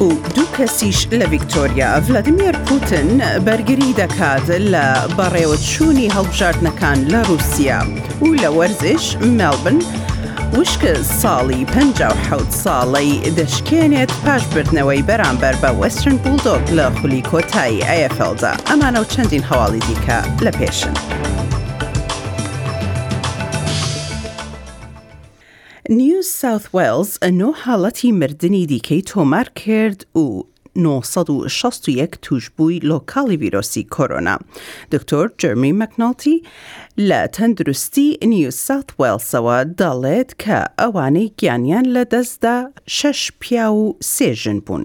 و دوو کەسیش لە ڤیکتۆریا ڤلادیمێر پوتن بەرگری دەکات لە بەڕێوەچوونی هەڵبژاردنەکان لە رووسیا و لە وەرزش مێلبن وشکە ساڵی 57 ساڵەی دەشکێنێت پاش بردنەوەی بەرامبەر بە وەسترن بولدۆک لە خولی کۆتایی ئەیەفێڵدا ئەمانە و چەندین هەواڵی دیکە لە پێشن. نیو ساوث وێڵز نۆ حاڵەتی مردنی دیکەی تۆمار کرد و 961 تووشبووی لۆکاڵی ڤیرۆسی کۆرۆنا دکتۆر جەرمی مەکناڵتی لە تەندروستی نیو ساوت وێڵسەوە دەڵێت کە ئەوانەی گیانیان لە دەستدا شەش پیا و سێژن بوون.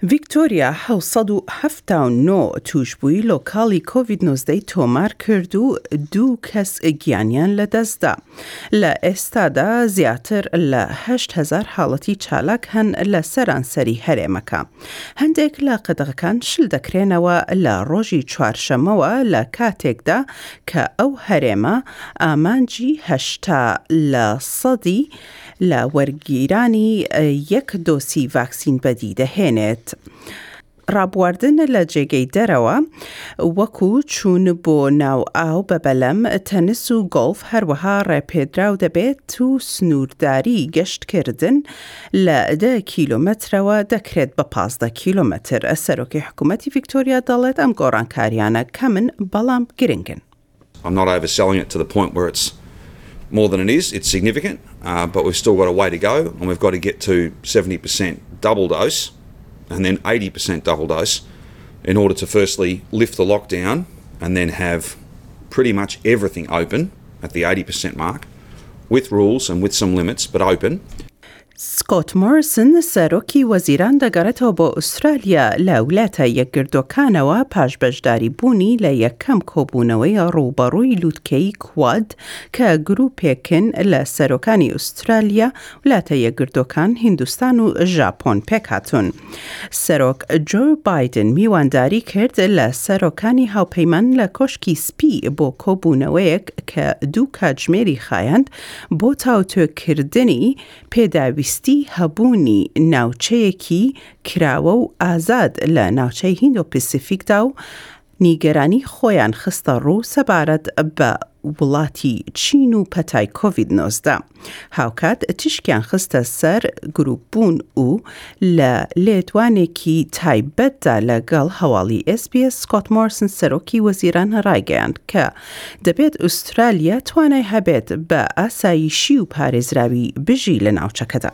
ڤیکتۆریا حەوت سەد و حەفتا و نۆ تووشبووی لۆکاڵی کۆڤید نۆزدە ی تۆمار کرد و دوو کەس گیانیان لەدەستدا. لە ئێستادا زیاتر لە هەشت هەزار حاڵەتی چالاک هەن لە سەرانسەری هەرێمەکە. هەندێک لە قەدەغەکان شل دەکرێنەوە لە ڕۆژی چوارشەممەوە لە کاتێکدا کە ئەو هەرێمە ئامانجی هەشتا لە سەدی لە وەرگیرانی یەک دۆسی ڤاکسین بەدی دەهێنێت. ڕابواردن لە جێگەی دەرەوە وەکو چوون بۆ ناو ئاو بە بەلەم، تەنس و گۆڵف هەروەها ڕێپێدراو دەبێت و سنوورداری گەشتکردن لە دە کیلۆمەترەوە دەکرێت بە پازدە کیلۆمەتر. سەرۆکی حکوومەتی ڤیکتۆریا دەڵێت، ئەم گۆڕانکارییانە کەمن بەڵام گرنگن. I'm not overselling it to the point where it's more than it is. It's significant, uh, but we've still got a way to go, and we've got to get to 70% double dose. and then 80% double dose in order to firstly lift the lockdown and then have pretty much everything open at the 80% mark with rules and with some limits, but open. سکۆت مۆریسن، سەرۆکی وەزیران دەگەڕێتەوە بۆ ئوسترالیا لە ولاتە یەکگردووەکانەوە پاش بەشداری بوونی لە یەکەم کۆبوونەوەی ڕووبەڕووی لوتکەی کواد کە گروپێکن لە سەرۆکانی ئوسترالیا، ولاتە یەکگردووەکان، هیندوستان و ژاپۆن پێکهاتوون. سەرۆک جۆ بایدن میوانداری کرد لە سەرۆکانی هاوپەیمان لە کۆشکی سپی بۆ کۆبوونەوەیەک کە دوو کاتژمێری خایاند بۆ تاوتوێکردنی پێداویستی هەبوونی ناوچەیەکی کراوە و ئازاد لە ناوچەی هیندۆ پیسیفیکدا و نیگەرانی خۆیان خستە ڕوو سەبارەت بە وڵاتی چین و پەتای کۆڤید نۆزدە هاوکات تیشکیان خستە سەر گروپبوون و لە لێدوانێکی تایبەتدا لەگەڵ هەواڵی ئێس پی ئێس سکۆت مۆرسن سەرۆکی وەزیران ڕایگەیاند کە دەبێت ئوسترالیا توانای هەبێت بە ئاساییشی و پارێزراوی بژی لە ناوچەکەدا.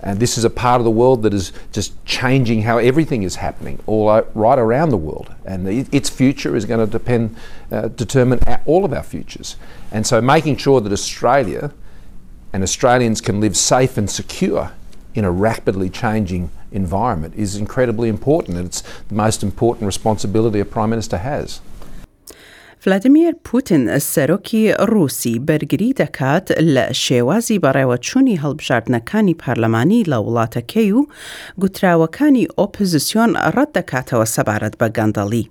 And this is a part of the world that is just changing how everything is happening all right around the world. And its future is going to depend, uh, determine all of our futures. And so making sure that Australia and Australians can live safe and secure in a rapidly changing environment is incredibly important. And it's the most important responsibility a Prime Minister has. ڤلادیمیر پوتین سەرۆکی ڕووسی بەرگری دەکات لە شێوازی بەڕێوەچوونی هەڵبژاردنەکانی پارلەمانی لە وڵاتەکەی و گوتراوەکانی ئۆپزسیۆن ڕەت دەکاتەوە سەبارەت بە گەندەڵی.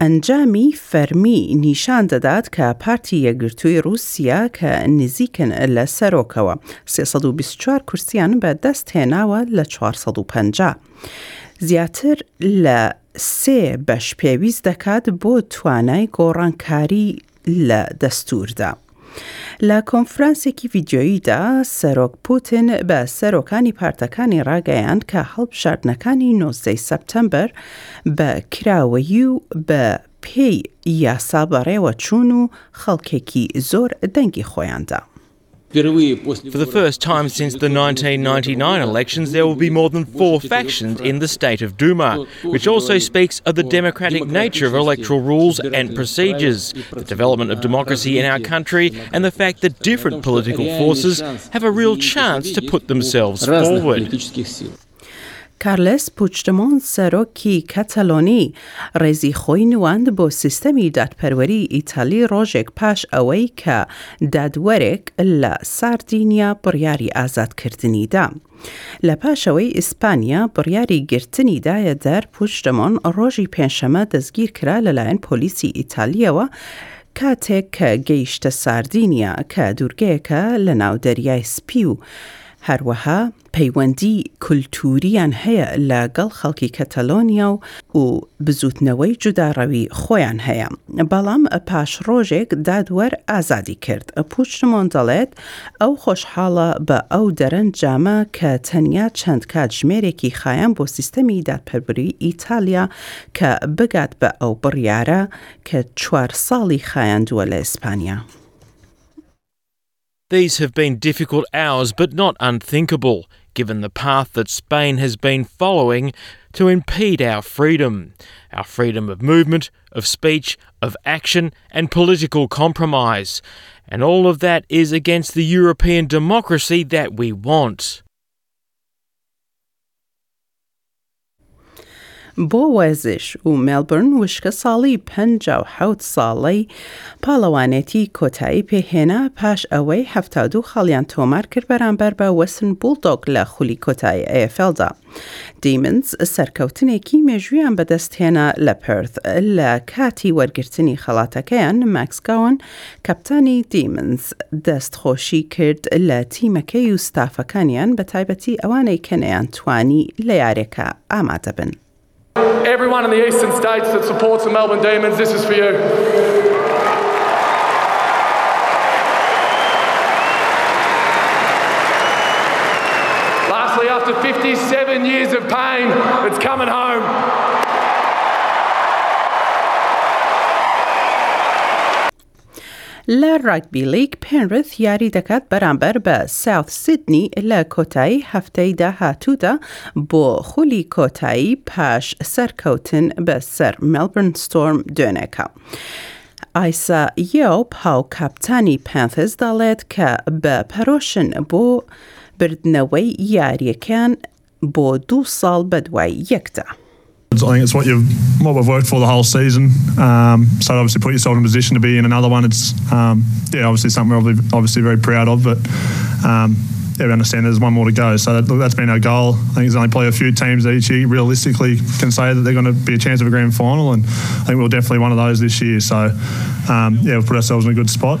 ئەنجامی فەرمی نیشان دەدات کە پارتی یەکگرتووی ڕووسیا کە نزیکن لە سەرۆکەوە 324 کورسیان بە دەست هێناوە لە 450 زیاتر لە سێ بەش پێویست دەکات بۆ توانای گۆڕانکاری لە دەستوردا. لە کۆنفرانسێکی ڤیددیۆییدا سەرۆک پوتن بە سەرۆکانی پارتەکانی ڕاگەیاند کە هەڵبژاردنەکانی نۆزدەی سەپتەمبەر بە کراوەیی و بە پێی یاسا بەڕێوە چوون و خەڵکێکی زۆر دەنگی خۆیاندا. For the first time since the 1999 elections, there will be more than four factions in the state of Duma, which also speaks of the democratic nature of electoral rules and procedures, the development of uh, democracy in our country, and the fact that different political forces have a real chance to put themselves forward. کارلس پوچدمۆن سەرۆکی کەتەلۆنی ڕێزی خۆی نواند بۆ سیستەمی دادپەروەری ئیتالی ڕۆژێک پاش ئەوەی کە دادوەرێک لە ساردینیا بڕیاری ئازادکردنی دا. لە پاشەوەی ئیسپانیا بڕیاری گرتنی دایە دەر پوچدمۆن ڕۆژی پێنجشەمە دەستگیرکرا لەلایەن پۆلیسی ئیتالیەوە کاتێک کە گەیشتە ساردینیا کە دوورگەیەکە لە ناو دەریای سپی و هەروەها پەیوەندی کولتوورییان هەیە لە گەڵ خەڵکی کەتەلۆنیا و و بزووتنەوەی جوداڕەوی خۆیان هەیە. بەڵام پاش ڕۆژێک دادوەر ئازادی کرد. پوچدمۆن دەڵێت ئەو خۆشحاڵە بە ئەو دەرەنجامە کە تەنیا چەند کاتژمێرێکی خایاند بۆ سیستەمی دادپەروەری ئیتالیا کە بگات بە ئەو بڕیارە کە چوار ساڵی خایاندووە لە ئیسپانیا. These have been difficult hours, but not unthinkable, given the path that Spain has been following to impede our freedom our freedom of movement, of speech, of action, and political compromise. And all of that is against the European democracy that we want. بۆ وێزش و مێلبورن وشکە ساڵی پەنجا و حەوت ساڵەی پاڵەوانێتی کۆتایی پێهێنا پاش ئەوەی هەفتا دوو خاڵیان تۆمار کرد بەرامبەر بە وەسن بولدۆک لە خولی کۆتایی ئەیەفێلدا. دیمنز سەرکەوتنێکی مێژویان بەدەستهێنا لە پێرث لە کاتی وەرگرتنی خەڵاتەکەیان ماکس گاون کەپتانی دیمنز دەست خۆشی کرد لە تیمەکەی و ستافەکانیان بە تایبەتی ئەوانەی کە نەیان توانی لە یارێکە ئامادە بن. لە ڕاگبی لیگ پێنرث یاری دەکات بەرامبەر بە ساوت سیدنی لە کۆتایی هەفتەی داهاتوودا بۆ خولی کۆتایی پاش سەرکەوتن بە سەر ملبرن ستۆرم دوێنێکە. ئایسا یۆپ هاو کاپتانی پێنثز دەڵێت کە بە پەرۆشن بۆ بردنەوەی یاریەکان بۆ دوو ساڵ بەدوای یەکدا. I think it's what you've what we've worked for the whole season. Um, so obviously put yourself in a position to be in another one. It's um, yeah, obviously something we're obviously very proud of, but. Um, yeah, we understand there's one more to go. So that, has been our goal. I think there's only probably a few teams each year realistically can say that they're going to be a chance of a grand final, and I think we're definitely one of those this year. So um, yeah, we've put ourselves in a good spot.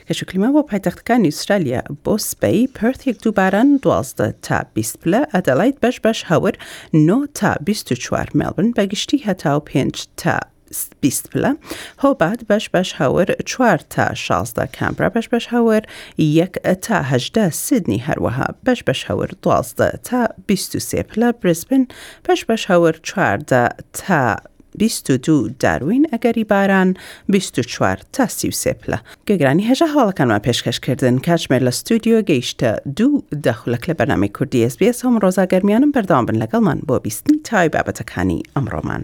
کەشوکلیما بۆ پایتەختەکانی ئوسترالیا بۆ سبەی، پێرث یەکدوو باران دوازدە تا بیست پلە، ئەدەڵاید بەش بەش هەور نۆ تا بیست و چوار، مێڵبرن بە گشتی هەتا و پێنج تا بیست پلە، هۆبات بەش بەش هەور چوار تا شازدە، کامبرا بەش بەش هەور یەک تا هەژدە، سیدنی هەروەها بەش بەش هەور دوازدە تا بیست و سێ پلە، بریسبن بەش بەش هەور چواردە تا بیست و دوو داروین ئەگەری باران بیست و چوار تا سی و سێ پلە گوێگرانی هێژا هەواڵەکانمان پێشکەش کردن کاتژمێر لە ستۆدیۆ گەیشتە دوو دە خولەک لە بەرنامەی کوردی SBS هەوم ڕۆزا گەرمیانم بەردەوام بن لەگەڵمان بۆ بیستنی تای بابەتەکانی ئەمڕۆمان.